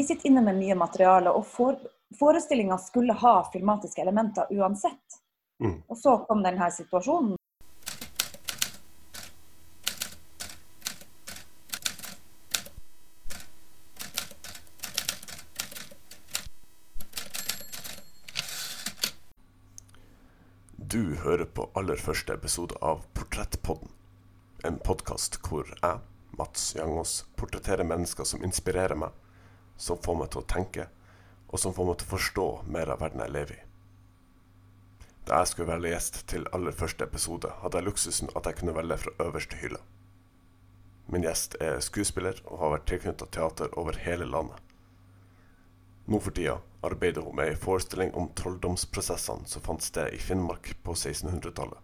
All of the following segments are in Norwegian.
Vi sitter inne med mye materiale, og for, forestillinga skulle ha filmatiske elementer uansett. Mm. Og så kom denne situasjonen. Du hører på aller første episode av Portrettpodden. En podkast hvor jeg, Mats Jangås, portretterer mennesker som inspirerer meg, som får meg til å tenke, og som får meg til å forstå mer av verden jeg lever i. Da jeg skulle være gjest til aller første episode, hadde jeg luksusen at jeg kunne velge fra øverste hylle. Min gjest er skuespiller og har vært tilknyttet teater over hele landet. Nå for tida arbeider hun med ei forestilling om trolldomsprosessene som fant sted i Finnmark på 1600-tallet.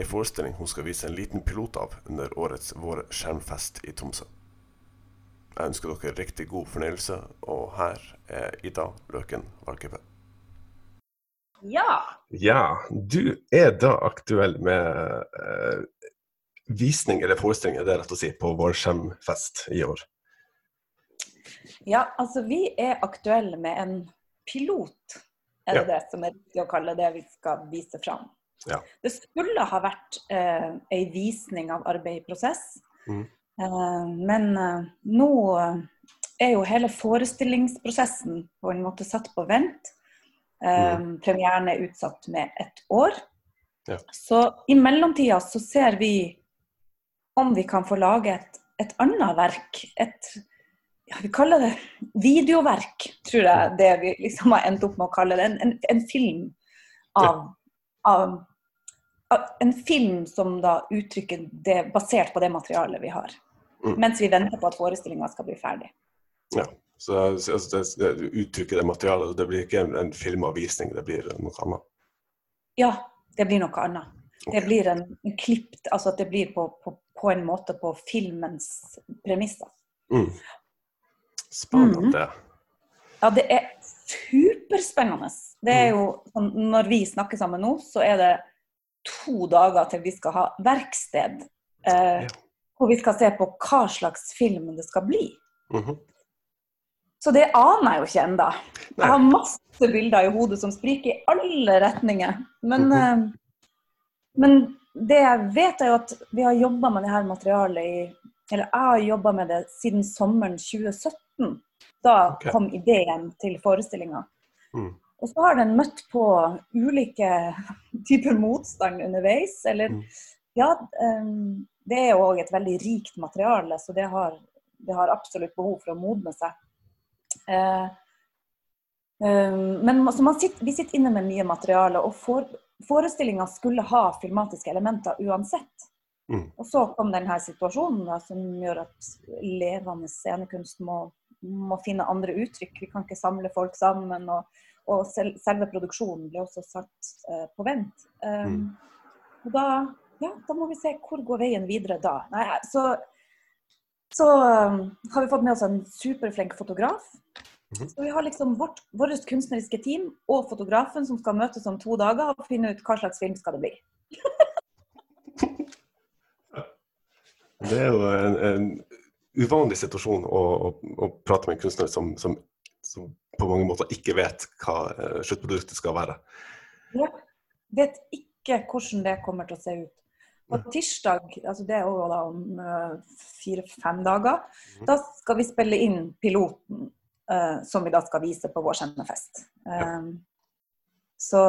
Ei forestilling hun skal vise en liten pilot av under årets Vår skjermfest i Tromsø. Jeg ønsker dere riktig god fornøyelse, og her er Ida Løken Valkeapää. Ja! Ja, du er da aktuell med eh, visning, eller forestilling, er det rett å si, på Vår skjemfest i år. Ja, altså vi er aktuelle med en pilot, er det Ja. det som er riktig å kalle det vi skal vise fram. Ja. Det skulle ha vært eh, ei visning av arbeid i prosess, Mhm. Eh, men eh, nå eh, er jo hele forestillingsprosessen på en måte satt på vent. Mm. Premieren er utsatt med ett år. Ja. Så i mellomtida så ser vi om vi kan få lage et, et annet verk. Et ja, vi kaller det videoverk, tror jeg det vi liksom har endt opp med å kalle det. En, en, en film av, av, av En film som da uttrykker det basert på det materialet vi har. Mm. Mens vi venter på at forestillinga skal bli ferdig. Ja. Så altså, det, det uttrykker det materialet. Det blir ikke en, en filmavvisning, det blir noe annet. Ja, det blir noe annet. Det blir en, en klipp, altså at det blir på, på, på en måte på filmens premisser. Mm. Spennende. Ja, det er superspennende. Det er jo, sånn, når vi snakker sammen nå, så er det to dager til vi skal ha verksted. Eh, Ja. Hvor vi skal se på hva slags film det skal bli. Mhm. Så det aner jeg jo ikke ennå. Jeg har masse bilder i hodet som spriker i alle retninger. Men, mm -hmm. men det jeg vet, er jo at vi har jobba med det her materialet i Eller jeg har jobba med det siden sommeren 2017. Da okay. kom ideen til forestillinga. Mm. Og så har den møtt på ulike typer motstand underveis. Eller Mm. ja, eh, det er jo òg et veldig rikt materiale, så det har, det har absolutt behov for å modne seg. Eh, eh, men man sitter, vi sitter inne med mye materiale, og for, forestillinga skulle ha filmatiske elementer uansett. Mm. Og så kom denne situasjonen da, som gjør at levende scenekunst må, må finne andre uttrykk. Vi kan ikke samle folk sammen. Og, og selve produksjonen ble også satt eh, på vent. Um, Mm. Og da, ja, da må vi se hvor går veien videre da. Nei, så så um, har vi fått med oss en superflink fotograf. Mhm. Så vi har liksom vårt, vårt kunstneriske team og fotografen som skal møtes om to dager og finne ut hva slags film skal det bli. Det er jo en, en uvanlig situasjon å, å, å prate med en kunstner som, som, som på mange måter ikke vet hva eh, sluttproduktet skal være. Jeg vet ikke hvordan det kommer til å se ut. På tirsdag, altså det er jo da om uh, fire-fem dager, da skal vi spille inn piloten uh, som vi da skal vise på vår sendefest. Um, så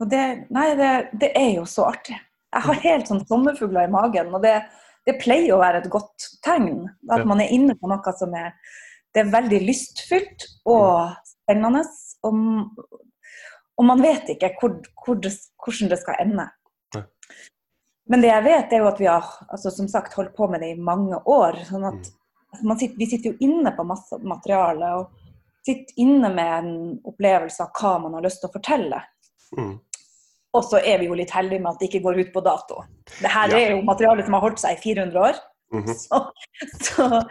og det, Nei, det, det er jo så artig. Jeg har helt sånn sommerfugler i magen. og det, det pleier å være et godt tegn. At man er inne på noe som er, det er veldig lystfylt og spennende. Og, og man vet ikke hvor, hvor det, hvordan det skal ende. Nei. Men det jeg vet, er jo at vi har altså, som sagt, holdt på med det i mange år. sånn at altså, man sitter, Vi sitter jo inne på masse materiale og sitter inne med en opplevelse av hva man har lyst til å fortelle. Mm. Og så er vi jo litt heldige med at det ikke går ut på dato. Det her Ja. er jo materiale som har holdt seg i 400 år. Mhm. Så, så,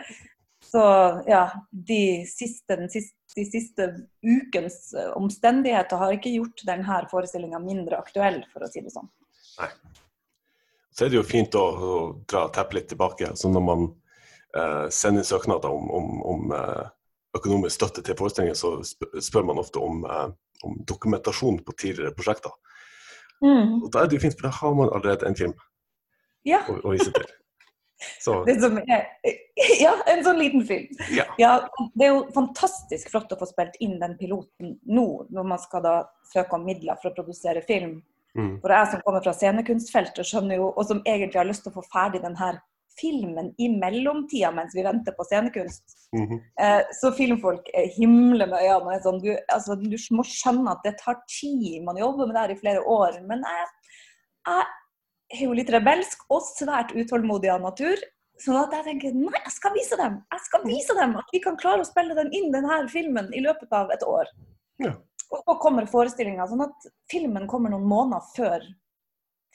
så ja, de siste, den siste, de siste ukens omstendigheter har ikke gjort denne forestillinga mindre aktuell, for å si det sånn. Så er det jo fint å, å dra teppet litt tilbake. Så når man eh, sender søknader om, om, om eh, økonomisk støtte til forestillinger, så spør man ofte om, eh, om dokumentasjon på tidligere prosjekter. Mm. Og da er det jo fint, for da har man allerede en film Ja. å, å vise til. Så Det som er, ja, en sånn liten film. ja. Ja, Det er jo fantastisk flott å få spilt inn den piloten nå, når man skal da søke om midler for å produsere film. Mm. For jeg som kommer fra scenekunstfeltet, skjønner jo, og som egentlig har lyst til å få ferdig denne filmen i mellomtida mens vi venter på scenekunst. Mhm. Eh, så filmfolk er himler med øynene. er Sånn, du, altså, du må skjønne at det tar tid. Man jobber med det her i flere år. Men jeg, jeg er jo litt rebelsk og svært utålmodig av natur. Så at jeg tenker nei, jeg skal vise dem Jeg skal vise dem at vi kan klare å spille den inn, denne filmen, i løpet av et år. Ja. Og så kommer forestillinga. Sånn at filmen kommer noen måneder før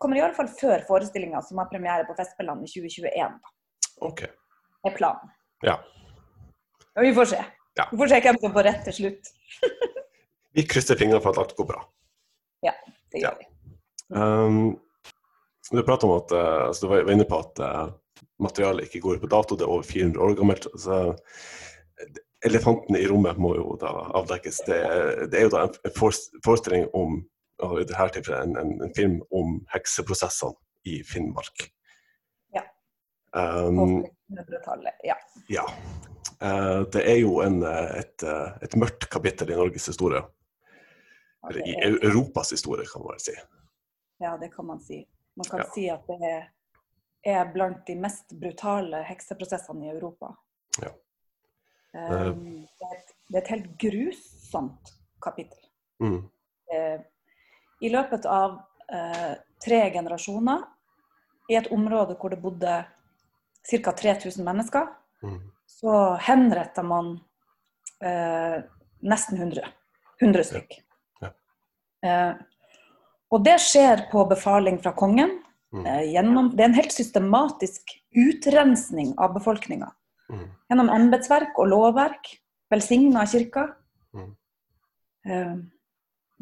Kommer i alle fall før forestillinga, som har premiere på Festspillene i 2021. Da. OK. Det er planen. Ja. Og vi får se. Ja. Vi får se hvem som får rett til slutt. Vi krysser fingrene for at alt går bra. Ja, Det gjør vi. Um, du prater om at eh, altså Du var inne på at eh, materialet ikke går på dato, det er over 400 år gammelt. Så elefanten i rommet må jo da avdekkes. Det, det er jo da en forestilling om og i dette tilfellet en, en, en film om hekseprosessene i Finnmark. Ja. Um, Og 1800-tallet, Ja. ja. Eh, det er jo en, et, et mørkt kapittel i Norges historie. Ja, Eller i er- Europas historie, kan man vel si. Ja, det kan man si. Man kan Ja. si at det er, er blant de mest brutale hekseprosessene i Europa. Ja. Um, det, er et, det er et helt grusomt kapittel. Mm. Eh, I løpet av uh, tre generasjoner, i et område hvor det bodde ca. 3000 mennesker, Mm. så henretta man uh, nesten 100. 100 stykk. Ja. Eh, og det skjer på befaling fra kongen. Mm. Eh, gjennom, det er en helt systematisk utrensning av befolkninga. Mm. Gjennom embetsverk og lovverk, velsigna av kirka. Mm. Eh,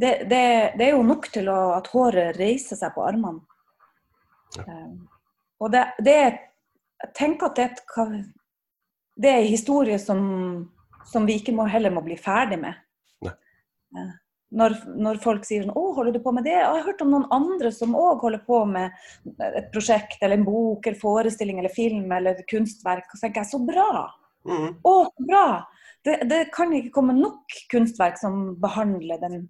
det, det, det er jo nok til å, at håret reiser seg på armene. Ja. Eh, og det, det Jeg tenker at det et, det er en historie som, som vi ikke må, heller må bli ferdig med. Nei. Når, når folk sier sånn 'Å, holder du på med det?' Og jeg har hørt om noen andre som òg holder på med et prosjekt eller en bok eller forestilling eller film eller kunstverk. Og så tenker jeg så bra! Mm. Å, bra! Det, det kan ikke komme nok kunstverk som behandler den,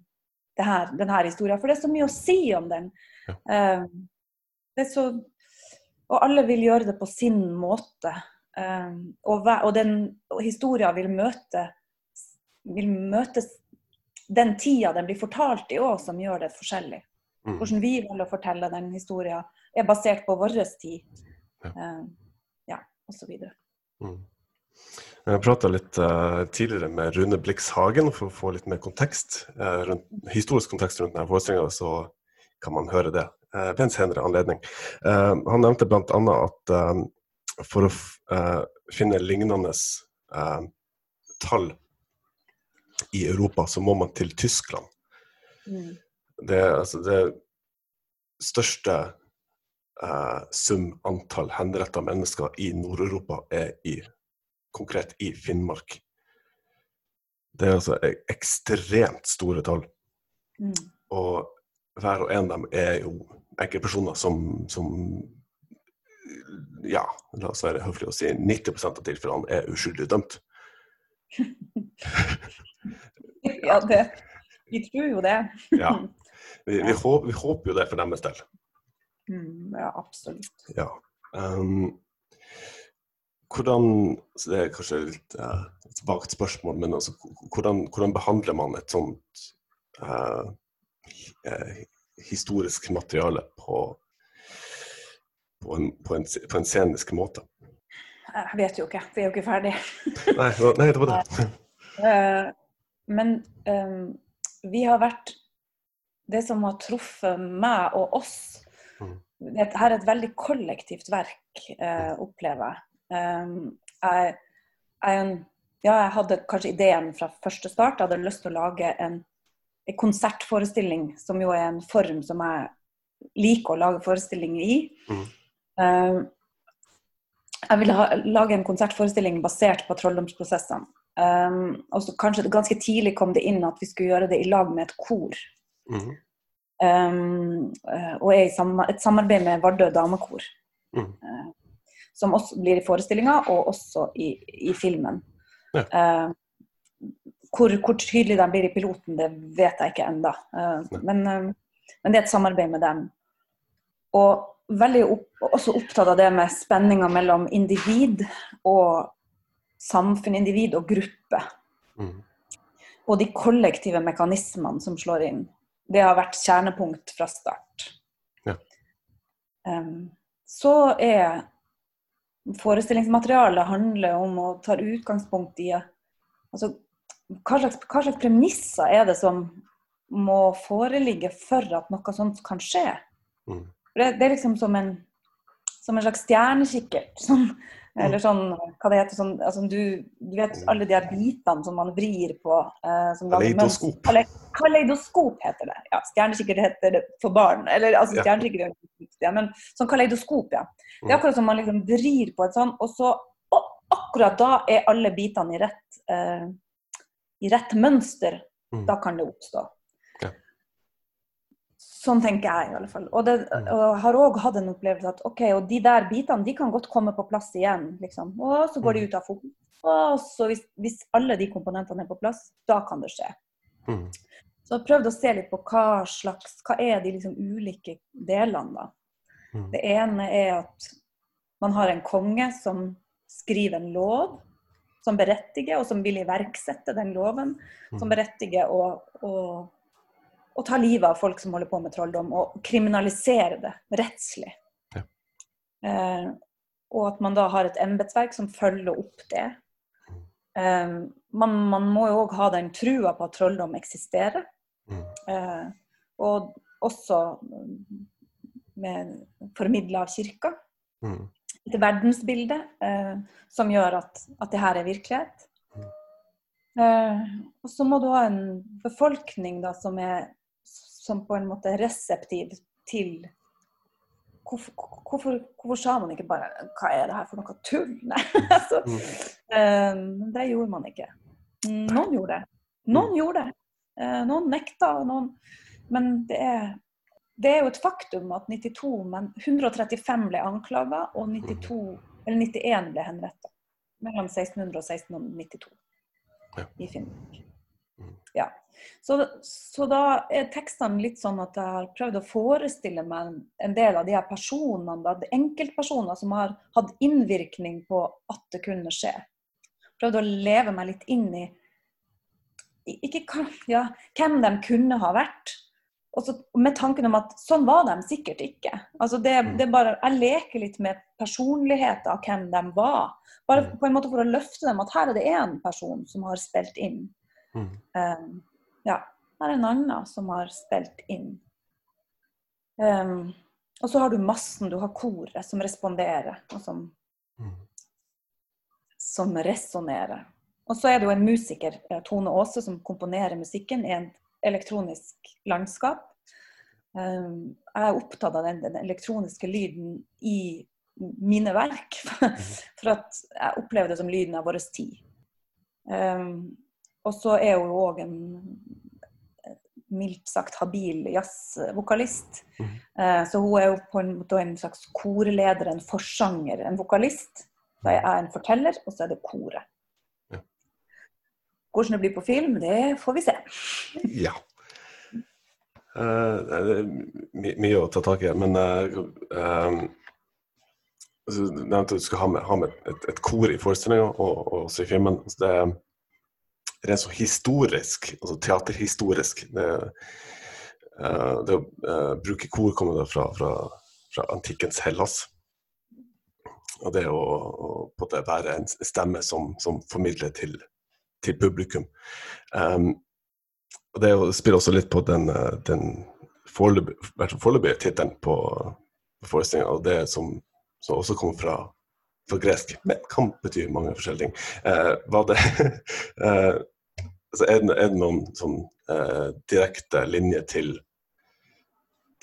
det her, denne historien, for det er så mye å si om den. Ja. Uh, det er så, og alle vil gjøre det på sin måte. Uh, og, og, den, og historien vil møte vil møtes den tida den blir fortalt i òg, som gjør det forskjellig. Mm. Hvordan vi velger å fortelle den historien, er basert på vår tid. Ja. uh, ja, osv. Mm. Jeg prata litt uh, tidligere med Rune Blix Hagen for å få litt mer kontekst, Uh, rundt, historisk kontekst rundt denne forestillinga, så kan man høre det ved en senere anledning. Han nevnte bl.a. at for å finne lignende tall i Europa, så må man til Tyskland. Mm. Det, er, altså, det største eh, sum antall henretta mennesker i Nord-Europa er i, konkret i Finnmark. Det er altså ekstremt store tall. Mm. Og hver og en av dem er jo enkeltpersoner som, som Ja, la oss være høflige og si 90 av tilfellene er uskyldig dømt. Ja, det, vi tror jo det. Ja. Vi, vi, håper, vi håper jo det for deres del. Mm, ja, absolutt. Ja. Um, hvordan så Det er kanskje litt uh, et vagt spørsmål, men altså, hvordan, hvordan behandler man et sånt uh, historisk materiale på, på, en, på, en, på en scenisk måte? Jeg vet jo ikke, vi er jo ikke ferdig. Nei, nei det var det. Men um, vi har vært Det som har truffet meg og oss Mm. Dette er et veldig kollektivt verk, uh, opplever. Eh, jeg. jeg er en- Ja, jeg hadde kanskje ideen fra første start. Jeg hadde lyst til å lage en, en konsertforestilling, som jo er en form som jeg liker å lage forestillinger i. Mm. Eh, jeg ville ha, lage en konsertforestilling basert på trolldomsprosessene. Um, og så kanskje ganske tidlig kom det inn at vi skulle gjøre det i lag med et kor. Mm. Um, og er i sam et samarbeid med Vardø damekor. Mm. Uh, som også blir i forestillinga, og også i, i filmen. Ja. Uh, hvor, hvor tydelig de blir i piloten, det vet jeg ikke ennå. men, eh, men det er et samarbeid med dem. Og veldig opp, også opptatt av det med spenninga mellom individ og samfunn, individ og gruppe. Mm. Og de kollektive mekanismene som slår inn. Det har vært kjernepunkt fra start. Ja. Um, så er forestillingsmaterialet handler om å ta utgangspunkt i altså, hva, slags, hva slags premisser er det som må foreligge for at noe sånt kan skje. Mm. Det, det er liksom som en, som en slags stjernekikkert. Som, eller sånn, hva det heter, sånn, altså du, du vet alle de her bitene som man vrir på. Eh, som Kaleidoskop. Kale- Kaleidoskop heter det. Ja, Stjernekikkert heter det for barn. Eller altså stjernekikkert er jo ja, men sånn kaleidoskop, ja. Det Mm. er akkurat som man liksom vrir på et sånn, og så og akkurat da er alle bitene i rett, eh, i rett mønster. Da kan det oppstå. Sånn tenker jeg i alle fall. Og, det, Mm. og har òg hatt en opplevelse at ok, og de der bitene de kan godt komme på plass igjen. liksom. Og så går de Mm. ut av fokus. Og så hvis, hvis alle de komponentene er på plass, da kan det skje. Mm. Så jeg har prøvd å se litt på hva slags, hva er de liksom ulike delene. da. Mm. Det ene er at man har en konge som skriver en lov som berettiger, og som vil iverksette den loven. Som Mhm. berettiger å, å, å ta livet av folk som holder på med trolldom, og kriminalisere det rettslig. Ja. Eh, og at man da har et embetsverk som følger opp det. Eh, man, man må jo òg ha den trua på at trolldom eksisterer. Mm. Eh, og også med formidla av kirka. Mm. Et verdensbilde eh, som gjør at, at det her er virkelighet. Eh, og så må du ha en befolkning da, som er som på en måte er reseptiv til Hvorfor, hvorfor, hvorfor sa man ikke bare 'hva er det her for noe tull'? Nei, altså, eh, det gjorde man ikke. Noen gjorde det. Noen gjorde det. Eh, noen nekta, og noen Men det er, det er jo et faktum at 92, men 135 ble anklaga, og 92, eller 91 ble henretta. Mellom 1600 og 1692 Ja. i Finnmark. Ja. Så, så da er tekstene litt sånn at jeg har prøvd å forestille meg en del av de her personene, da, enkeltpersoner som har hatt innvirkning på at det kunne skje. Prøvd å leve meg litt inn i ikke, ja, hvem de kunne ha vært. Og så med tanken om at sånn var de sikkert ikke. Altså det, Mm. det bare, jeg leker litt med personligheten av hvem de var. Bare Mm. på en måte for å løfte dem at her er det én person som har spilt inn. Mhm. Um, ja, her er en annen som har spilt inn. Um, og så har du massen, du har koret som responderer, og som, mm. som resonnerer. Og så er det jo en musiker, eh, Tone Aase, som komponerer musikken i en elektronisk landskap. Um, jeg er opptatt av den, den elektroniske lyden i mine verk. For at jeg opplever det som lyden av vår tid. Um, og så er hun jo òg en mildt sagt habil jazzvokalist. Mm. Eh, Så hun er jo på en måte en slags korleder, en forsanger, en vokalist. Jeg er en forteller, og så er det koret. Ja. Hvordan det blir på film, det får vi se. Ja. Uh, det er mye å ta tak i, men uh, altså, Du nevnte at du skal ha med, ha med et, et kor i forestillinga og, og også i filmen. Så det er rent så historisk, altså teaterhistorisk det, eh, det å eh, bruke kor kommer da fra, fra, fra antikkens Hellas. Og det å, å på det være en stemme som, som formidler til, til publikum. Um, og Det er spiller også litt på den, eh, den foreløpige tittelen på på forestillinga, og det som, som også kommer fra, for gresk, men kan bety mange forskjellige ting. Eh, var det altså er, det, er det noen sånn eh, direkte linje til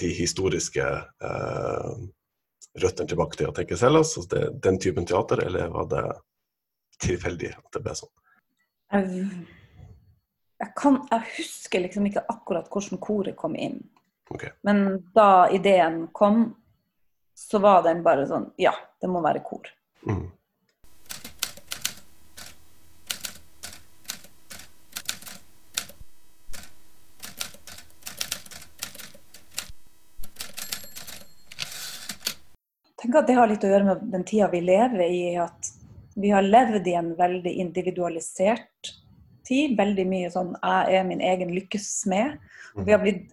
de historiske eh, røttene tilbake til å tenke Hellas, altså det, den typen teater, eller var det tilfeldig at det ble sånn? Jeg, jeg, kan, jeg husker liksom ikke akkurat hvordan koret kom inn. Okay. Men da ideen kom, så var den bare sånn Ja, det må være kor. Mm. Tenker at det har litt å gjøre med den tida vi lever i. At vi har levd i en veldig individualisert tid. Veldig mye sånn 'jeg er min egen lykkes smed'. Og vi har blitt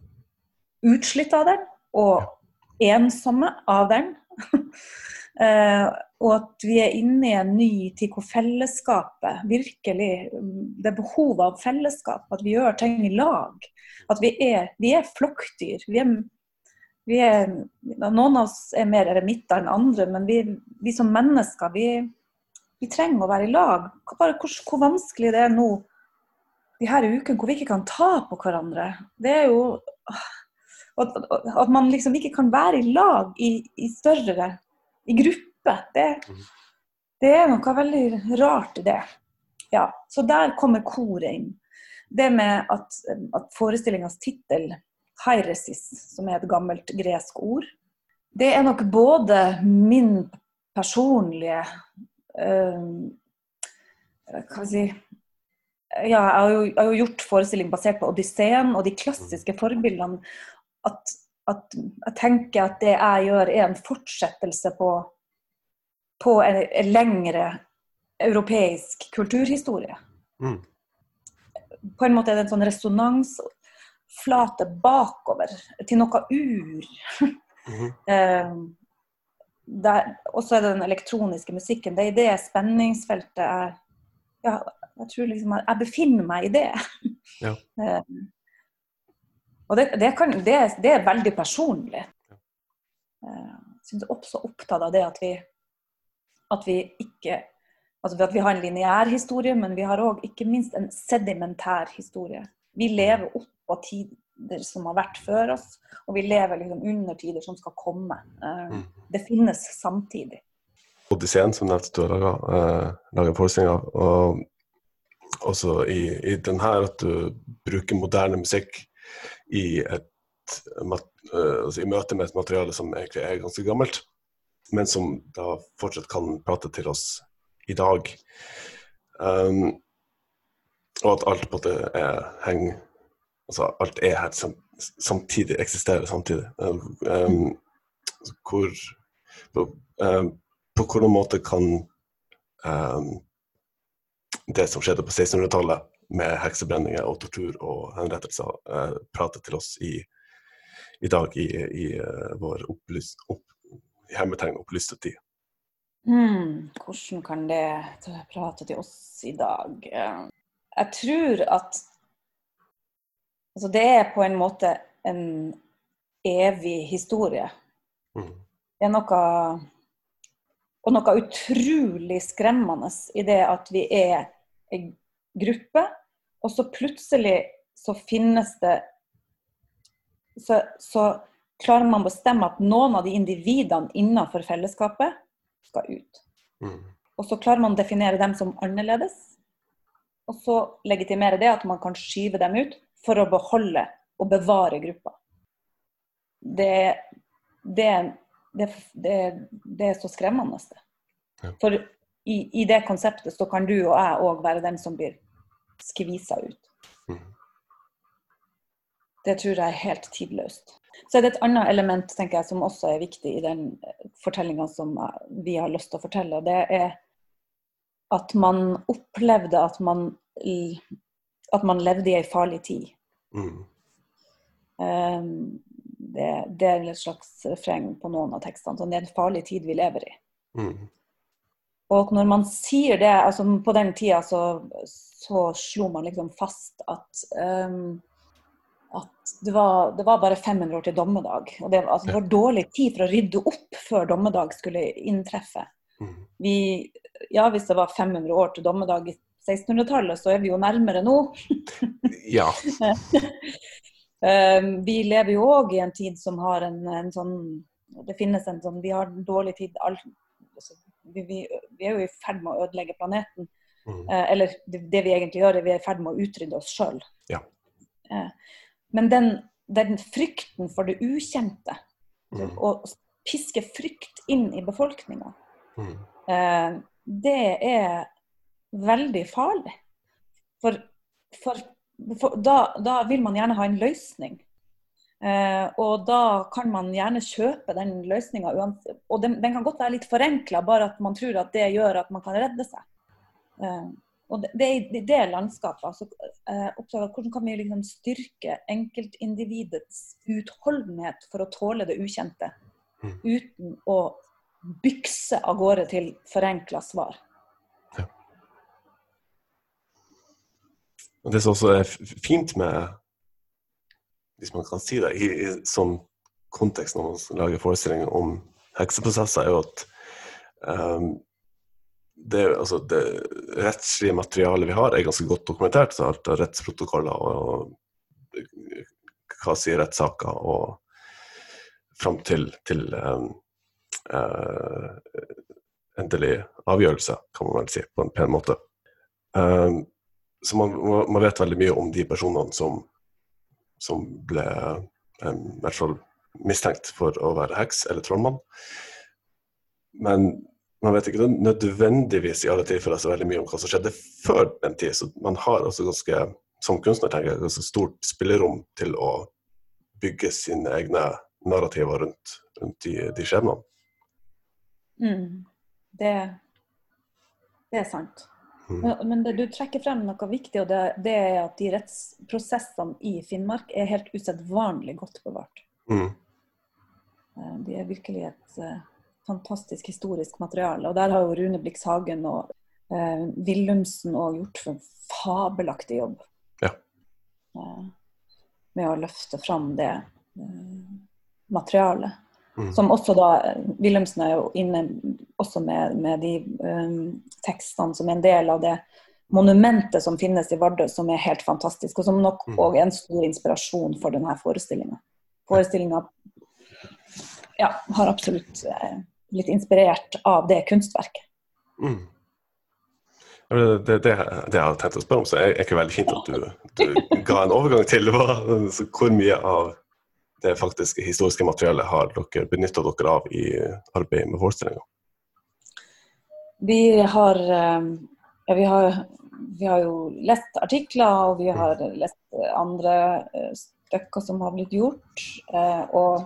utslitt av den, og ensomme av den. Eh, og at vi er inne i en ny tid hvor fellesskapet virkelig Det er behovet av fellesskap. At vi gjør ting i lag. At vi er, vi er flokkdyr. Vi er, er, noen av oss er mer eremitter enn andre, men vi, vi som mennesker vi, vi trenger å være i lag. Bare hvor, hvor vanskelig det er nå de her ukene hvor vi ikke kan ta på hverandre. Det er jo At, at man liksom ikke kan være i lag i, i større i gruppe. Det, det er noe veldig rart i det. Ja, Så der kommer koret inn. Det med at, at forestillingas tittel, 'Hairesis', som er et gammelt gresk ord, det er nok både min personlige øh, Hva skal jeg si ja, jeg har, jo, jeg har jo gjort forestilling basert på Odysseen og de klassiske forbildene. At, at jeg tenker at det jeg gjør, er en fortsettelse på, på en, en lengre europeisk kulturhistorie. Mm. På en måte er det en sånn resonansflate bakover til noe ur. Mm -hmm. Og så er det den elektroniske musikken. Det er i det spenningsfeltet jeg ja, jeg tror liksom jeg, jeg befinner meg i det. Ja. Eh, og det, det, kan, det, det er veldig personlig. Jeg synes også opptatt av det at vi, at vi ikke Altså at vi har en lineær historie, men vi har òg ikke minst en sedimentær historie. Vi lever opp på tider som har vært før oss, og vi lever liksom under tider som skal komme. Eh, Mm. Det finnes samtidig. Odysseen, som nevnte du har laga, eh, forestilling av. Og også i, i den her at du bruker moderne musikk i, et, eh, altså i møte med et materiale som egentlig er ganske gammelt, men som da fortsatt kan prate til oss i dag. Um, og at alt på en måte er, henger Altså alt er her sam, samtidig, eksisterer samtidig. Um, hvor på, um, på hvilken måte kan um, det som skjedde på 1600-tallet, med heksebrenninger og tortur og henrettelser, uh, prate til oss i, i dag i, i uh, vår opplyst, opp, hermetegn opplyste tid. Mm, hvordan kan det prate til oss i dag? Jeg tror at altså det er på en måte en evig historie. Mm. Det er noe Og noe utrolig skremmende i det at vi er en gruppe, og så plutselig så finnes det så, så klarer man å bestemme at noen av de individene innenfor fellesskapet skal ut. Mm. Og så klarer man å definere dem som annerledes. Og så legitimere det at man kan skyve dem ut for å beholde og bevare gruppa. Det, det, det, det, det er så skremmende. Ja. For i, i det konseptet så kan du og jeg òg være den som blir skvisa ut. Mm. Det tror jeg er helt tidløst. Så er det et annet element tenker jeg, som også er viktig i den fortellinga som vi har lyst til å fortelle. Det er at man opplevde at man, at man levde i ei farlig tid. Mm. Um, det, det er et slags refreng på noen av tekstene. Sånn, det er en farlig tid vi lever i. Mm. Og når man sier det, altså på den tida så, så slo man liksom fast at um, at det var, det var, bare 500 år til dommedag. Og det, altså, det var dårlig tid for å rydde opp før dommedag skulle inntreffe. Mm. Vi, ja, hvis det var 500 år til dommedag i 1600-tallet, så er vi jo nærmere nå. Ja. um, vi lever jo òg i en tid som har en, en sånn Det finnes en sånn Vi har dårlig tid all, altså, vi, vi, vi, er jo i ferd med å ødelegge planeten. Mm. Eh, eller det, det vi egentlig gjør, er vi er i ferd med å utrydde oss sjøl. Ja. Eh, men den, den frykten for det ukjente, Mm. å piske frykt inn i befolkninga, Mm. Det er veldig farlig. For, for, for da, da vil man gjerne ha en løsning. Eh, og da kan man gjerne kjøpe den løsninga. Og den, den kan godt være litt forenkla, bare at man tror at det gjør at man kan redde seg. Eh, og det, det er i det landskapet. Altså, eh, oppdager hvordan kan vi liksom styrke enkeltindividets utholdenhet for å tåle det ukjente, Mm. uten å bykse av gårde til forenkla svar. Ja. Det som også er fint med, hvis man kan si det, i, i sånn kontekst når man lager forestillinger om hekseprosesser, er jo at um, det, altså det rettslige materialet vi har, er ganske godt dokumentert. Så alt av rettsprotokoller og, hva sier rettssaker, og fram til, til ehm, eh, endelig avgjørelse, kan man vel si, på en pen måte. Eh, så man, man vet veldig mye om de personene som, som ble em, i hvert fall mistenkt for å være heks eller trollmann. Men man vet ikke nødvendigvis i alle tilfeller så veldig mye om hva som skjedde før den tid. Så man har altså ganske, som kunstner tenker jeg, ganske stort spillerom til å bygge sine egne narrativer rundt, rundt de, de skjebnene. Mm. Det, det er sant. Mm. Men, men det, du trekker frem noe viktig, og det, det er at de rettsprosessene i Finnmark er helt usedvanlig godt bevart. Mm. Eh, De er virkelig et uh, fantastisk historisk materiale. Og der har jo Rune Blix Hagen og uh, Willumsen òg gjort en fabelaktig jobb. Ja. Uh, med å løfte fram det materialet. Mm. Som også da Wilhelmsen er jo inne også med, med de um, tekstene som er en del av det monumentet som finnes i Vardø, som er helt fantastisk, og som nok Mm. er en stor inspirasjon for denne forestillinga. Forestillinga ja, har absolutt eh, blitt inspirert av det kunstverket. Mm. Det, det, det, det jeg hadde tenkt å spørre om, så er er ikke veldig fint at du, du ga en overgang til så hvor mye av det faktiske historiske materiellet har dere benytta dere av i arbeidet med forestillinga? Vi har, eh, ja, vi har Vi har jo lest artikler, og vi har lest andre eh, stykker som har blitt gjort. eh, Og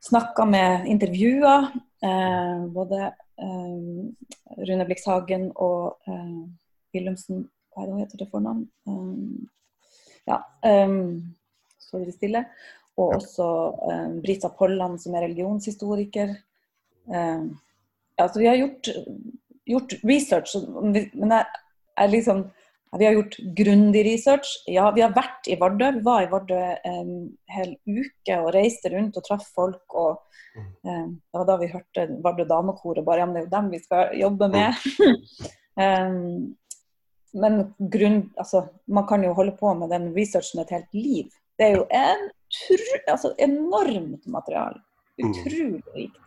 snakka med intervjuer. Både Rune Blix Hagen og Wilhelmsen Hva heter det for navn? Ja. står det stille. Og også eh, Brita Polland, som er religionshistoriker. Eh, ja, så vi har gjort, gjort research, men jeg, jeg liksom Vi har gjort grundig research. Ja, vi har vært i Vardø. Vi var i Vardø en hel uke og reiste rundt og traff folk. og um, Det var da vi hørte Vardø Damekor og bare ja, men det er jo dem vi skal jobbe med. um, men grunn, altså, man kan jo holde på med den researchen et helt liv. Det er jo en tru, altså, enormt materiale. Mm. Utrolig rikt.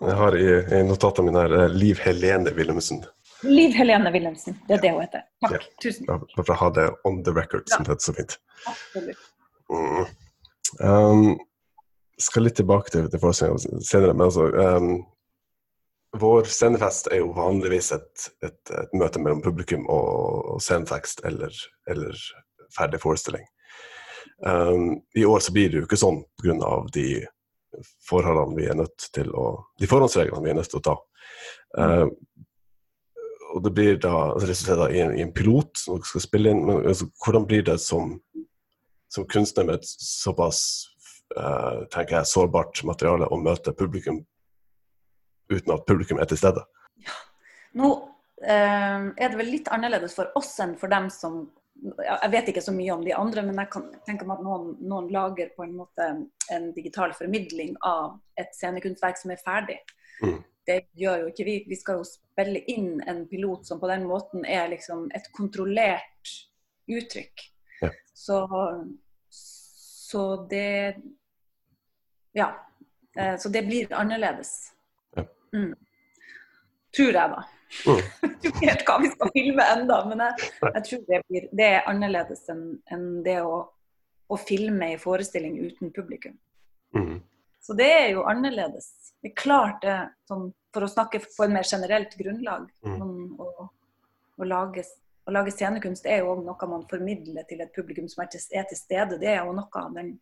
Jeg har i, i notatene mine her eh, Liv Helene Wilhelmsen. Liv Helene Wilhelmsen, det er det hun heter. Takk. Ja. Tusen takk. bare for å ha det on the record, som det heter så fint. Absolutt. Mm. Um, skal litt tilbake til, til forestillinga senere, men altså um, Vår scenefest er jo vanligvis et, et, et møte mellom publikum og, og scenetekst eller, eller ferdig forestilling. Um, I år så blir det jo ikke sånn pga. de forholdene vi er nødt til å De forhåndsreglene vi er nødt til å ta. Um, og det blir da resultert i en, i en pilot som skal spille inn. Men altså, hvordan blir det som som kunstner med et såpass uh, tenker jeg, sårbart materiale å møte publikum uten at publikum er til stede. Nå eh, er det vel litt annerledes for oss enn for dem som ja, Jeg vet ikke så mye om de andre, men jeg kan tenke meg at noen, noen lager på en måte en digital formidling av et scenekunstverk som er ferdig. Mm. Det gjør jo ikke vi. Vi skal jo spille inn en pilot som på den måten er liksom et kontrollert uttrykk. Ja. Så, så det Ja. Eh, så det blir annerledes. Ja. Mm. Tror jeg, da. Mm. Ikke helt hva vi skal filme enda, men jeg, jeg tror det, blir, det er annerledes enn en det å, å filme i forestilling uten publikum. Mm. Så det er jo annerledes. Det er klart det, sånn, for å snakke på en mer generelt grunnlag. Mm. Sånn, å, å, lage, å lage scenekunst er jo noe man formidler til et publikum som er til, er til stede. Det er jo noe av den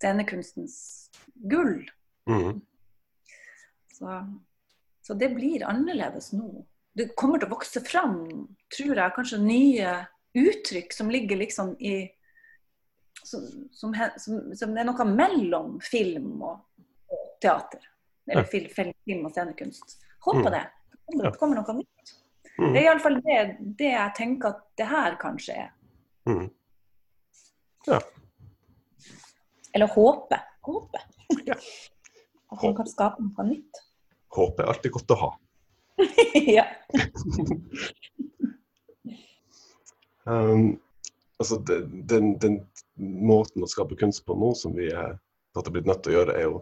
scenekunstens gull. Mm. Så, så det blir annerledes nå. Det kommer til å vokse fram, tror jeg, kanskje nye uttrykk som ligger liksom i som, som, som, som det er noe mellom film og, og teater. Eller Ja. film, film, og scenekunst. Håper Mm. det. Det kommer, Ja. kommer noe nytt. Mm. Det er iallfall det, det jeg tenker at det her kanskje er. Mm. Eller håpe. Håpe. Ja. At man kan skape noe nytt. Håp er alltid godt å ha. ja. Um, altså, den, den måten å skape kunst på nå, som vi er en blitt nødt til å gjøre, er jo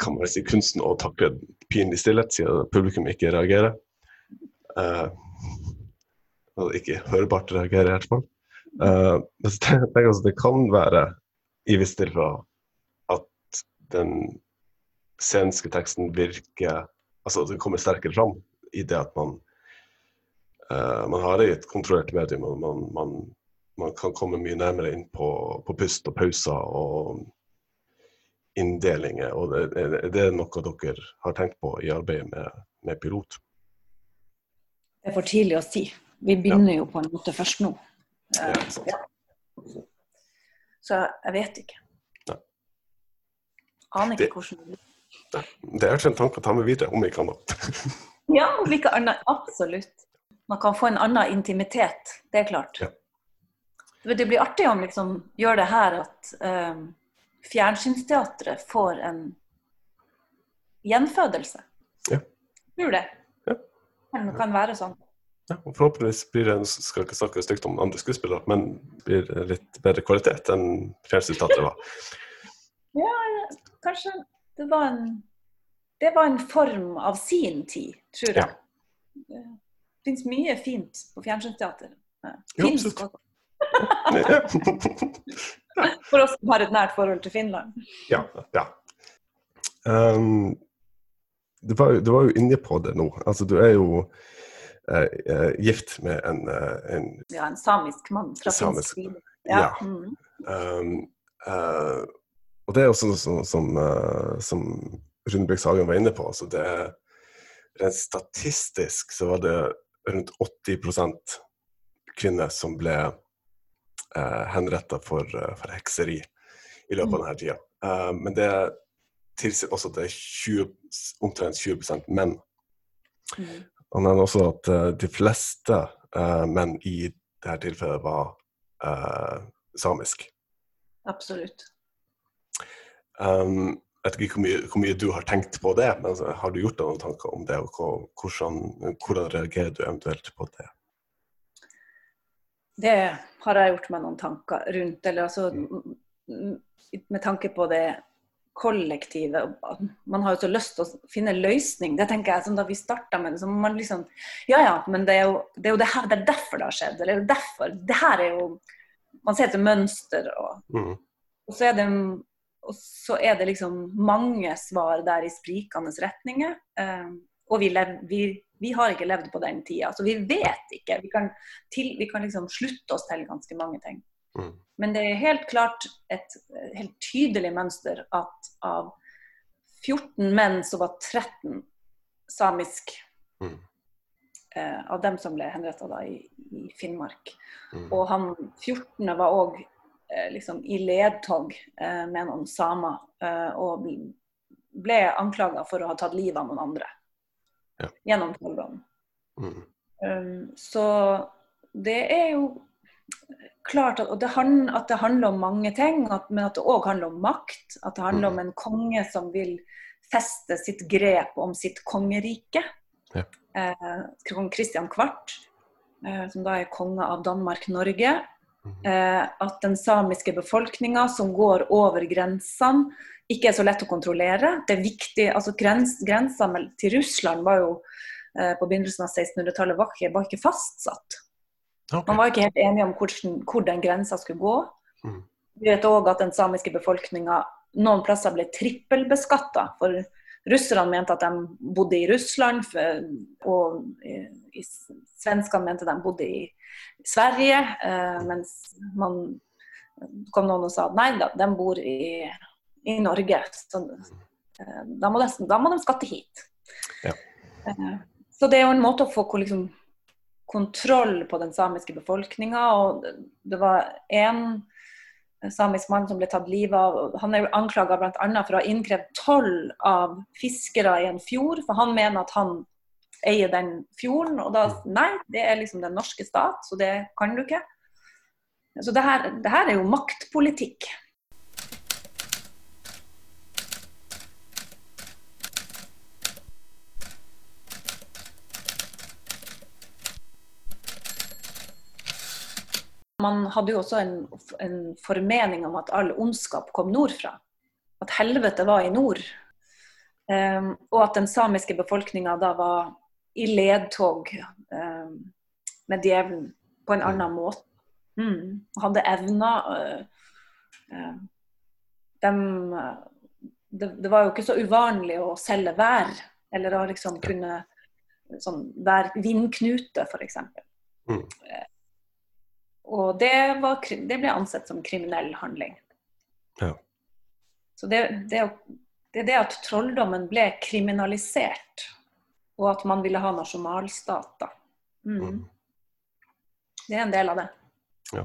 kan man si kunsten å takle pinlig stillhet, siden publikum ikke reagerer. Uh, ikke hørbart reagerer, i hvert fall. Uh, men jeg altså, det kan være i visse tilfeller at den sceniske teksten virker Altså det kommer sterkere fram i det at man uh, man har det i et kontrollert medium, og man, man, man kan komme mye nærmere inn på, på pust og pauser og inndelinger. og det, det, det er noe dere har tenkt på i arbeidet med, med pilot. Det er for tidlig å si. Vi begynner jo på en måte først nå. Eh, Ja, ja. Så jeg vet ikke. Aner Det- ikke hvordan det blir. Det er egentlig en tanke å ta med videre, om ikke annet. Ja, om ikke annet. Absolutt. Man kan få en annen intimitet, det er klart. Ja. Det det blir artig om liksom gjør det her at um, fjernsynsteatret får en gjenfødelse. Ja. Tror det. Ja. Kan, kan være sånn. Ja, og forhåpentligvis blir det, skal ikke snakke stygt om andre skuespillere, men blir det litt bedre kvalitet enn Fjernsynsteatret var. Ja, kanskje det var en Det var en form av sin tid, tror jeg. Det fins mye fint på fjernsynsteater. Ja, Finsk også. For oss som har et nært forhold til Finland. Ja. ja. Um, du, var, du var jo inne på det nå. Altså, du er jo uh, gift med en, uh, en Ja, en samisk mann fra Samisk, finsk side. ja. Ja. Mm. um, eh, Og det er også sånn som, eh, som Rune Brix Hagen var inne på. Altså, det rent statistisk så var det rundt 80% kvinner som ble eh, henretta for, eh, for hekseri i løpet av denne tida. Eh, men det tilsier også at det er 20, omtrent 20 menn. Mm. Han nevner også at uh, de fleste uh, menn i dette tilfellet var uh, samisk. Absolutt. Um, jeg vet ikke hvor mye, hvor mye du har tenkt på det, men altså, har du gjort deg noen tanker om det? og hvordan, hvordan reagerer du eventuelt på det? Det har jeg gjort meg noen tanker rundt. Eller altså m- med tanke på det kollektive. Man har jo så lyst til å finne løsning. Det tenker jeg, som Da vi starta med det, så man liksom Ja ja, men det er jo det, er jo det, her, det er derfor det har skjedd. Eller det er jo derfor. Det her er jo Man ser etter mønster, og, Mm. og, så er det, og så er det liksom mange svar der i sprikende retninger. Eh, og vi, lev, vi, vi har ikke levd på den tida, så vi vet ikke. Vi kan, til, vi kan liksom slutte oss til ganske mange ting. Mm. Men det er helt klart et eh, helt tydelig mønster at av 14 menn så var 13 samisk. Mm. Eh, av dem som ble henretta i, i Finnmark. Mm. Og han 14. var òg liksom i ledtog eh, med noen samer. Eh, og ble anklaga for å ha tatt livet av noen andre. Ja. Gjennom tolvårene. Mm. Um, så det er jo klart at, det handler, at det handler om mange ting, at, men at det òg handler om makt. At det handler Mm. om en konge som vil feste sitt grep om sitt kongerike. Ja. Eh, kong Kristian Kvart, eh, som da er konge av Danmark-Norge. Mhm. Eh, at den samiske befolkninga som går over grensene, ikke er så lett å kontrollere. Det er viktig, altså grens, Grensa til Russland var jo eh, på begynnelsen av 1600-tallet var, var ikke fastsatt. Okay. Man var ikke helt enige om hvordan, hvor den grensa skulle gå. Mm. Vi vet òg at den samiske befolkninga noen plasser ble trippelbeskatta. For russerne mente at de bodde i Russland, og svenskene mente de bodde i Sverige. Eh, mens man kom noen og sa at nei da, de bor i, i Norge. Så, eh, da, må de, da må de skatte hit. Ja. Eh, så det er jo en måte å få liksom, kontroll på den samiske befolkninga. Og det var én samisk mann som ble tatt livet av. Han er anklaga bl.a. for å ha innkrevd toll av fiskere i en fjord, for han mener at han eier den fjorden. Og da Nei, det er liksom den norske stat, så det kan du ikke. Så det her, det her er jo maktpolitikk. Man hadde jo også en, en formening om at all ondskap kom nordfra. At helvete var i nord. Um, og at den samiske befolkninga da var i ledtog um, med djevelen på en annen måte. Mm. Hadde evner uh, uh, dem, det, det var jo ikke så uvanlig å selge vær, eller å liksom kunne sånn, være vindknute, f.eks. Mm. Og det, var, det ble ansett som kriminell handling. Ja. Så det, det, det er det at trolldommen ble kriminalisert, og at man ville ha nasjonalstater. Mm. Mm. Det er en del av det. Ja.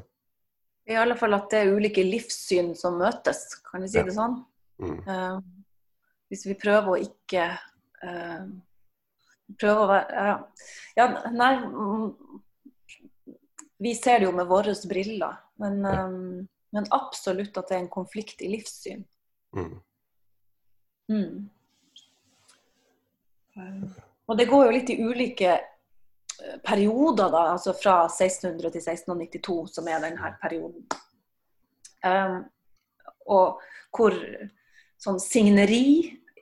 I alle fall at det er ulike livssyn som møtes, kan vi si Ja. det sånn. Mm. Uh, hvis vi prøver å ikke uh, Prøve å være ja. ja, nei mm, Vi ser det jo med våre briller, men, eh, men absolutt at det er en konflikt i livssyn. Mm. Mm. Og det går jo litt i ulike eh, perioder, da, altså fra 1600 til 1692, som er denne perioden. Um, og hvor sånn signeri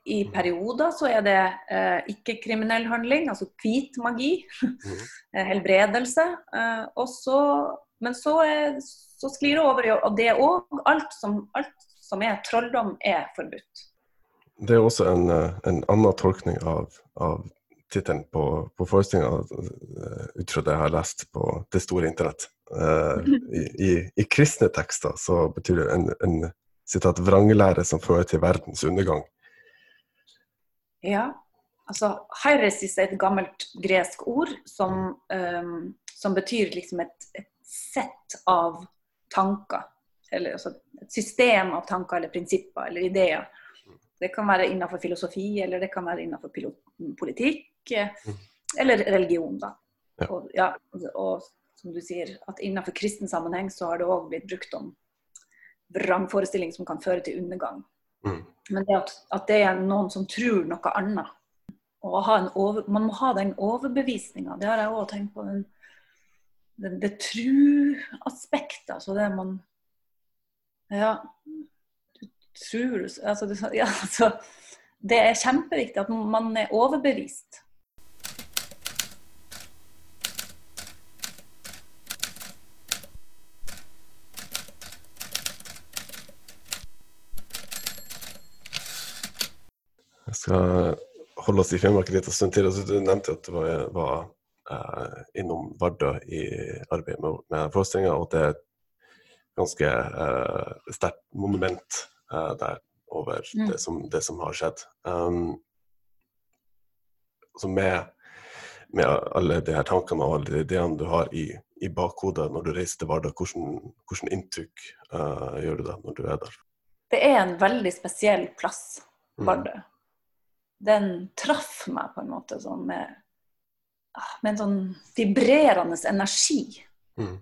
i perioder så er det eh, ikke kriminell handling, altså hvit magi, Mm. helbredelse. Eh, og så, men så, er, så sklir det over i og det òg. Alt, alt som er trolldom, er forbudt. Det er også en, eh, en annen tolkning av, av tittelen på, på forestillinga, eh, ut fra det jeg har lest på det store internett. Eh, i, i, I kristne tekster så betyr det en, en sitat, vranglære som fører til verdens undergang. Ja, altså hairesis er et gammelt gresk ord som, um, som betyr liksom et, et sett av tanker. Eller altså et system av tanker eller prinsipper eller ideer. Det kan være innenfor filosofi, eller det kan være innenfor politikk. eh. Eller religion, da. Ja. Og, ja, og som du sier, at innenfor kristen sammenheng så har det òg blitt brukt om vrangforestilling som kan føre til undergang. Mm. Men det at, at det er noen som tror noe annet. Og over, man må ha den overbevisninga. Det har jeg òg tenkt på. Den, den, det tru-aspektet. Altså det man Ja. Du tror altså ja, altså, det er kjempeviktig at man er overbevist. Jeg skal holde oss i Finnmark litt liten stund til. Altså, du nevnte at du var, var eh, innom Vardø i arbeidet med, med forestillinga, og det er et ganske eh, sterkt monument eh, der over Mm. det, som, det som har skjedd. Um, så med, med alle de her tankene og alle de ideene du har i, i bakhodet når du reiser til Vardø, hvordan, hvordan inntrykk eh, gjør du deg når du er der? Det er en veldig spesiell plass, Mm. Den traff meg på en måte sånn med, ah, med en sånn vibrerende energi. Mm.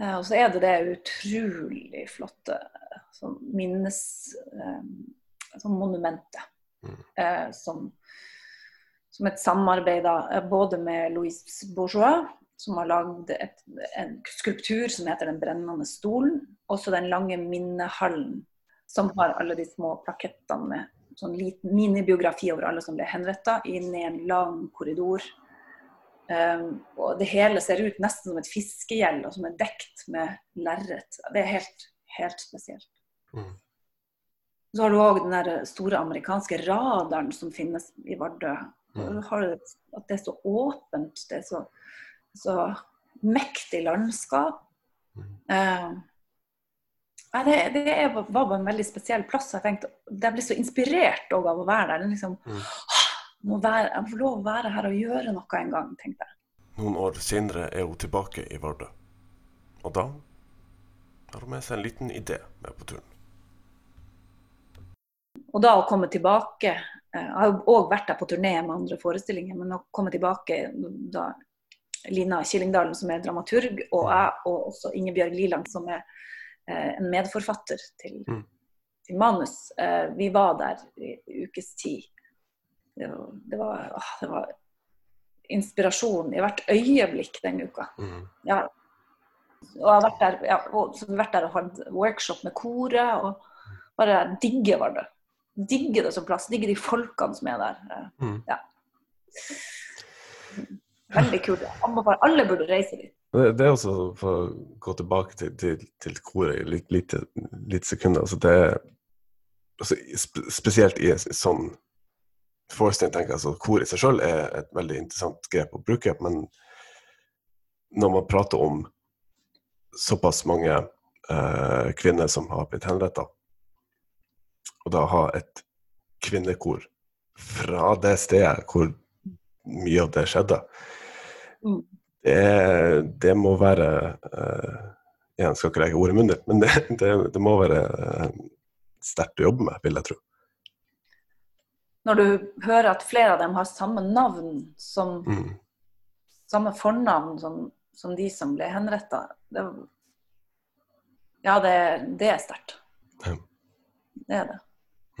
Eh, Og så er det det utrolig flotte sånn minnes... eh, Sånn monumentet. Mm. eh, som, som et samarbeid da, både med Louise Bourgeois, som har lagd en skulptur som heter Den brennende stolen. Også den lange minnehallen, som har alle de små plakettene med, sånn liten minibiografi over alle som ble henretta, inn i en lang korridor. Um, og det hele ser ut nesten som et fiskegjeld, og som er dekt med lerret. Det er helt, helt spesielt. Mm. Så har du òg den der store amerikanske radaren som finnes i Vardø. Mm. At det er så åpent, det er så, så mektig landskap. Mm. Uh, ja, det, det, var bare en veldig spesiell plass. Jeg tenkte, jeg ble så inspirert av å være der. Liksom, mm. må være, jeg får lov å være her og gjøre noe en gang, tenkte jeg. Noen år senere er hun tilbake i Vardø. Og da har hun med seg en liten idé med på turen. Og da å komme tilbake eh, Jeg har òg vært der på turné med andre forestillinger, men å komme tilbake da Lina Killingdalen, som er dramaturg, og jeg, og også Ingebjørg Liland, som er en medforfatter til, mm. til manus. Eh, vi var der i ukes tid. Det var, det, var, det var, inspirasjon i hvert øyeblikk den uka. Mm. Ja. Og jeg har vært der, ja, og, vært der og hatt workshop med koret. og bare digger var det. Digger det som plass. Digger de folkene som er der. Eh, mm. Ja. Veldig kult. Alle burde reise dit. Det, er også, for å gå tilbake til, til, til koret i litt, litt, litt sekunder. Altså det er, altså, Spesielt i en sånn forestilling tenker jeg. Altså Kor i seg sjøl er et veldig interessant grep å bruke, men når man prater om såpass mange eh, kvinner som har blitt henretta, og da ha et kvinnekor fra det stedet hvor mye av det skjedde, mm det, det må være uh, Igjen skal ikke legge ord i munnen men det, det, det, må være uh, sterkt å jobbe med, vil jeg tro. Når du hører at flere av dem har samme navn som mm. Samme fornavn som, som, de som ble henretta Ja, det, det er sterkt. Ja. Det er det.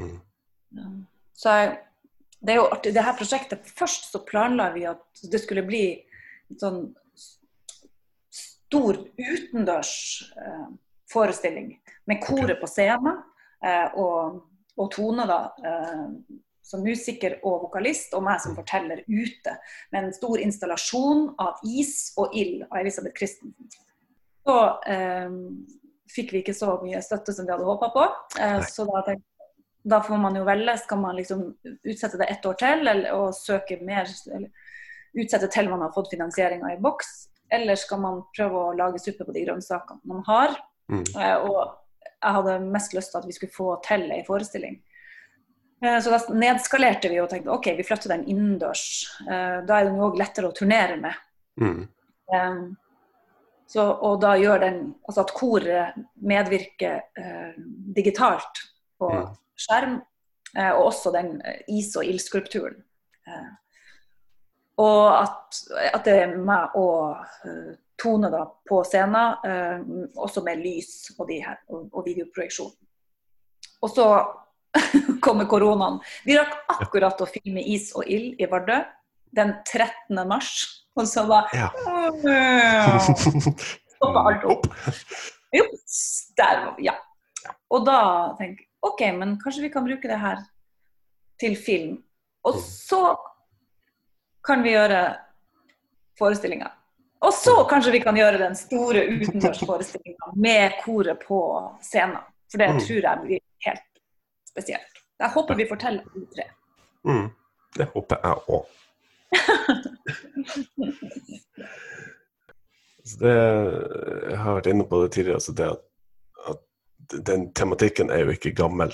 Mm. Ja. Så jeg, det er jo artig. Det her prosjektet Først så planla vi at det skulle bli sånn stor utendørs eh, forestilling med koret på scenen eh, og, og, Tone da, eh, som musiker og vokalist, og meg som forteller ute. Med en stor installasjon av is og ild av Elisabeth Christensen. Så eh, fikk vi ikke så mye støtte som vi hadde håpa på. Eh, så da tenkte da får man jo velge. Skal man liksom utsette det ett år til eller, og søke mer, eller, utsette til man har fått finansieringa i boks, eller skal man prøve å lage suppe på de grønnsakene man har. Mm. Eh, og jeg hadde mest lyst til at vi skulle få til ei forestilling. Eh, så da nedskalerte vi og tenkte OK, vi flytter den innendørs. Eh, da er den òg lettere å turnere med. Mm. Så, og da gjør den Altså at koret medvirker digitalt på mm. skjerm, og også den is- og ildskulpturen. Og at, at, det er meg og uh, Tone da, på scenen, uh, også med lys og, her, og, og videoprojeksjon. Og så kommer koronaen. Vi rakk akkurat å filme 'Is og ild' i Vardø den 13. mars. Og så var ja. Stoppa alt opp. Jups, der var vi. Ja. Og da tenker jeg OK, men kanskje vi kan bruke det her til film. Og mm. så kan vi gjøre forestillinga. Og så kanskje vi kan gjøre den store utendørsforestillinga med koret på scenen. For det mm. tror jeg blir helt spesielt. Jeg håper vi forteller om tre. Mm. Det håper jeg òg. det, jeg har vært inne på det tidligere, altså det at, at, den tematikken er jo ikke gammel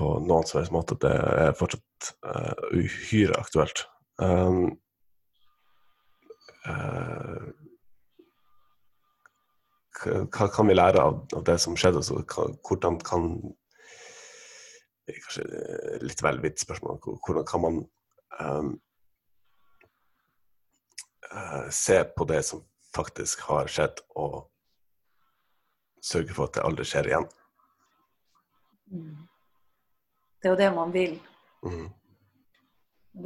på noen som helst måte. Det er fortsatt uh, uhyre aktuelt. Um, hva kan vi lære av, av det som skjedde? Altså, hvordan kan Kanskje litt vel vidt spørsmål. Hvordan kan man um, uh, se på det som faktisk har skjedd, og sørge for at det aldri skjer igjen? Mm. Det er jo det man vil. Mm.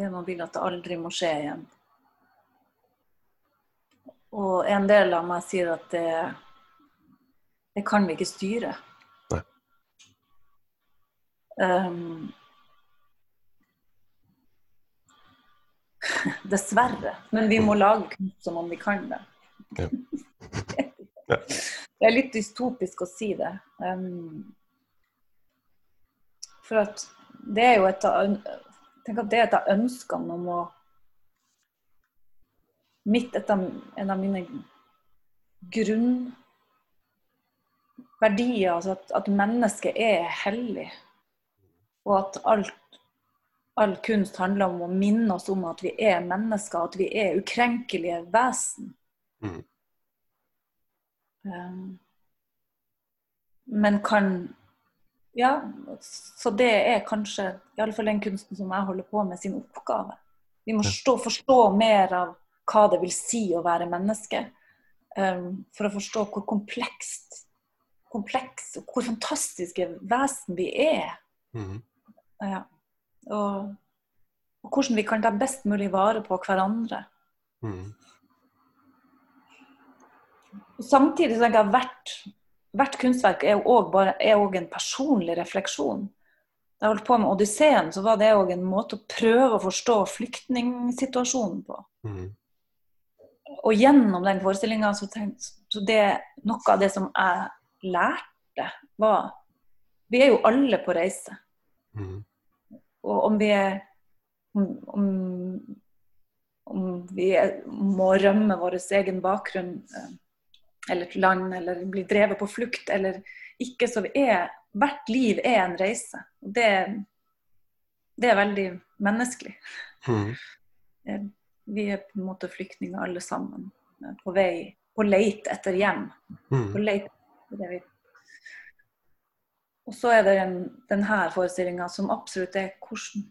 Det man vil at det aldri må skje igjen. Og en del av meg sier at det, det kan vi ikke styre. Nei. Um, dessverre. Men vi må mm. lage kunst som om vi kan det. Ja. Det er litt dystopisk å si det. Um, for at det er jo et av Tenk at det er et av ønskene om å Mitt et av, en av mine grunnverdier, altså at, at mennesket er hellig. Og at alt, all kunst handler om å minne oss om at vi er mennesker, at vi er ukrenkelige vesen. Mm. Um, men kan Ja, så det er kanskje iallfall den kunsten som jeg holder på med, sin oppgave. Vi må stå, forstå mer av hva det vil si å være menneske. Um, for å forstå hvor komplekst kompleks og hvor fantastiske vesen vi er. Mm. Ja. Og, og, hvordan vi kan ta best mulig vare på hverandre. Mm. Og samtidig tenker jeg at hvert, hvert kunstverk er òg en personlig refleksjon. Da jeg holdt på med Odysseen, så var det òg en måte å prøve å forstå flyktningsituasjonen på. Mm. Og gjennom den forestillinga så, så det noe av det som jeg lærte, var Vi er jo alle på reise. Mm. Og om vi er om, om, vi er, må rømme vår egen bakgrunn eh, eller et land, eller bli drevet på flukt, eller ikke, så er Hvert liv er en reise. og Det, det er veldig menneskelig. Mm. Vi er på en måte flyktninger alle sammen. eh, På vei på leit etter hjem. Mm. På leit etter det vi Og så er det en, denne forestillinga som absolutt er hvordan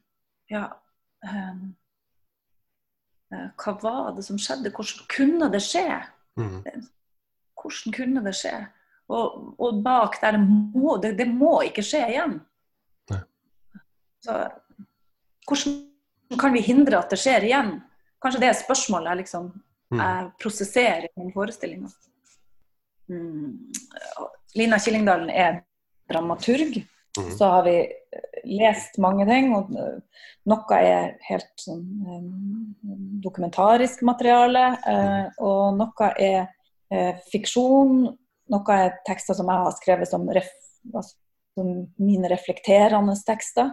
Ja. Um, hva var det som skjedde? Hvordan kunne det skje? Mm. Hvordan kunne det skje? Og, og bak der må det, det må ikke skje igjen. Nei. Så hvordan kan vi hindre at det skjer igjen? Kanskje det er spørsmålet jeg liksom Mm. jeg prosesserer i forestillinga. Mm. Lina Killingdalen er dramaturg. Mm. Så har vi lest mange ting. og eh, Noe er helt sånn eh, dokumentarisk materiale, eh, og noe er eh, fiksjon. Noe er tekster som jeg har skrevet som, ref, altså, mine reflekterende tekster.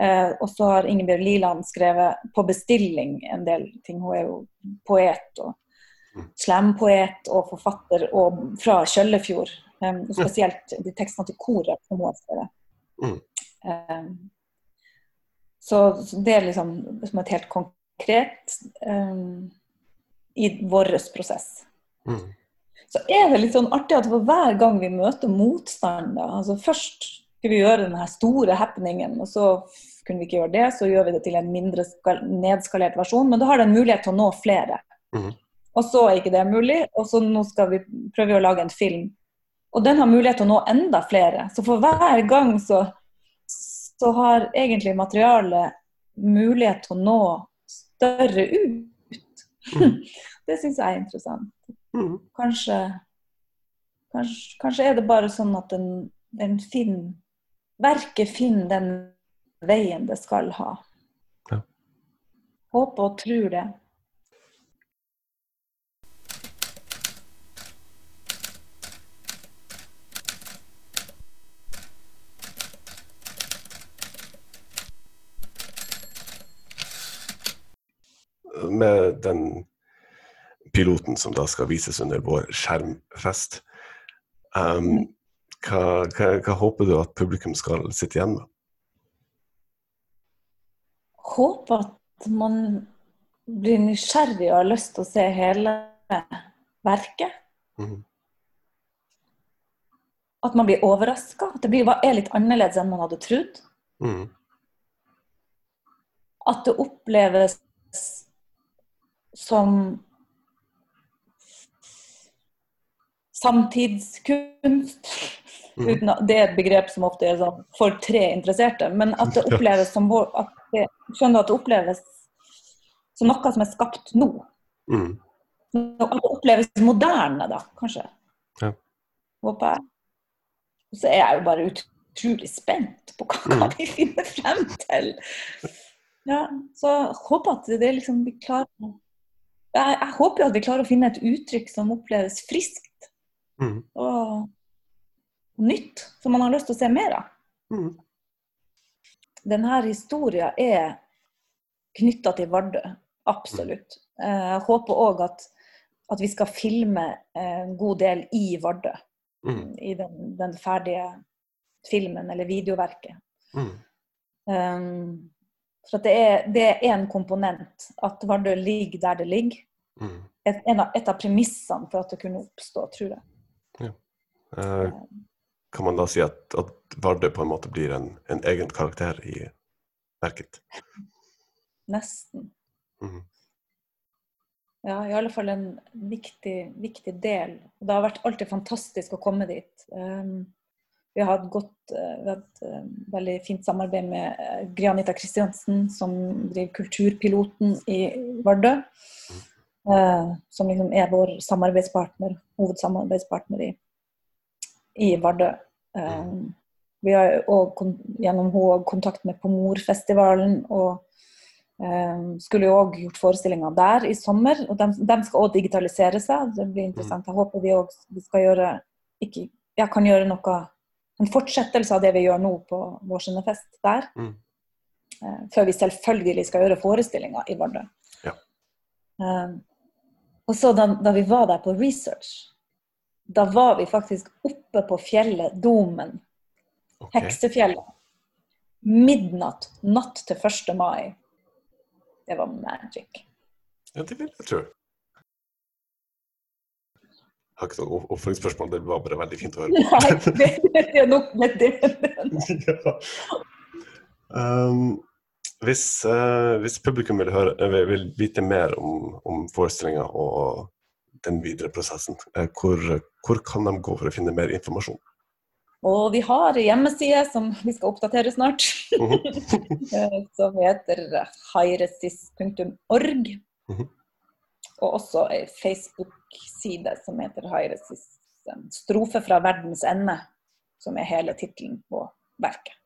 Eh, og så har Ingebjørg Liland skrevet på bestilling en del ting. Hun er jo poet og Mm. slampoet og forfatter og fra Kjøllefjord. Eh, og spesielt de tekstene til koret som hun har skrevet. Mm. Eh, så, det er liksom som et helt konkret eh, i vår prosess Mm. så er det litt sånn artig at for hver gang vi møter motstand da, altså Først skulle vi gjøre denne store happeningen, og så kunne vi ikke gjøre det. Så gjør vi det til en mindre skal, nedskalert versjon, men da har det en mulighet til å nå flere. Mm. Og så er ikke det mulig, og så nå skal vi prøve å lage en film. Og den har mulighet til å nå enda flere. Så for hver gang så, så har egentlig materialet mulighet til å nå større ut. Mm. det syns jeg er interessant Mm. kanskje, kanskje, kanskje er det bare sånn at den, den finner Verket finner den veien det skal ha. Ja. Håper og tror det. Med den piloten som da skal vises under vår skjermfest, um, hva, hva, hva håper du at publikum skal sitte igjen med? Håper at man blir nysgjerrig og har lyst til å se hele verket. Mm. At man blir overraska. At det blir, er litt annerledes enn man hadde trodd. Mm. At det oppleves som samtidskunst. Mhm. Uten at, det er et begrep som ofte er sånn for tre interesserte. Men at det oppleves som at det, Skjønner at det oppleves som noe som er skapt nå? Mm. At det oppleves moderne, da, kanskje. Ja. Håper jeg. Og så er jeg jo bare utrolig spent på hva Mhm. vi finner frem til. Ja, så jeg håper at det liksom vi klarer jeg, jeg håper jo at vi klarer å finne et uttrykk som oppleves friskt Mm. og nytt, som man har lyst til å se mer av. Mm. Denne historien er knytta til Vardø, absolutt. Eh, Jeg håper òg at, at vi skal filme en god del i Vardø. Mm. I den, den ferdige filmen eller videoverket. Mm. Um, for at det er, det er en komponent at Vardø ligger der det ligger. Mm. Et, en av, et av premissene for at det kunne oppstå, tror jeg. Eh, kan man da si at, at Vardø på en måte blir en, en egen karakter i verket? Nesten. Mm. Ja, i alle fall en viktig, viktig del. Det har vært alltid fantastisk å komme dit. Um, vi har hatt godt, eh, vi har hatt eh, veldig fint samarbeid med uh, Gry-Anita Kristiansen, som driver Kulturpiloten i Vardø. Eh, som liksom er vår samarbeidspartner, hovedsamarbeidspartner i, i Vardø. Um, vi har òg gjennom henne kontakt med Pomorfestivalen. og Um, skulle jo òg gjort forestillinger der i sommer. og De, de skal òg digitalisere seg. Det blir interessant. Jeg håper vi òg skal gjøre ikke, ja, kan gjøre noe en fortsettelse av det vi gjør nå på Vårsundefest der. Mm. Uh, før vi selvfølgelig skal gjøre forestillinger i Vardø. Ja. Um, og så da, da vi var der på research, da var vi faktisk oppe på fjellet Domen, Okay. Heksefjellet. Midnatt natt til 1. mai. Det var magic. Ja, det vil jeg tro. Jeg har ikke noe oppfølgingsspørsmål, det var bare veldig fint å høre. Nei, det, det er nok med det. ja. um, hvis, uh, hvis publikum vil, høre, eh, vil vite mer om, om forestillinga og den videre prosessen, eh, hvor, hvor kan de gå for å finne mer informasjon? Og vi har en hjemmeside som vi skal oppdatere snart, Mhm. eh, som heter hiresis.org. Mm -hmm. Og også ei Facebook-side som heter Hairesis eh, strofe fra verdens ende, som er hele tittelen på verket.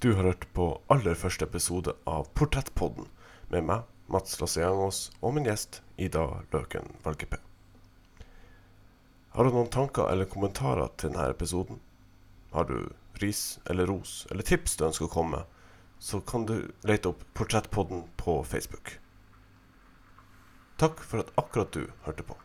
Du har hørt på aller første episode av Portrettpodden med meg, Mats Lasse-Jangås, og min gjest Ida Løken Valkeapää. Har du noen tanker eller kommentarer til denne episoden? Har du ris eller ros eller tips du ønsker å komme med, så kan du lete opp Portrettpodden på Facebook. Takk for at akkurat du hørte på.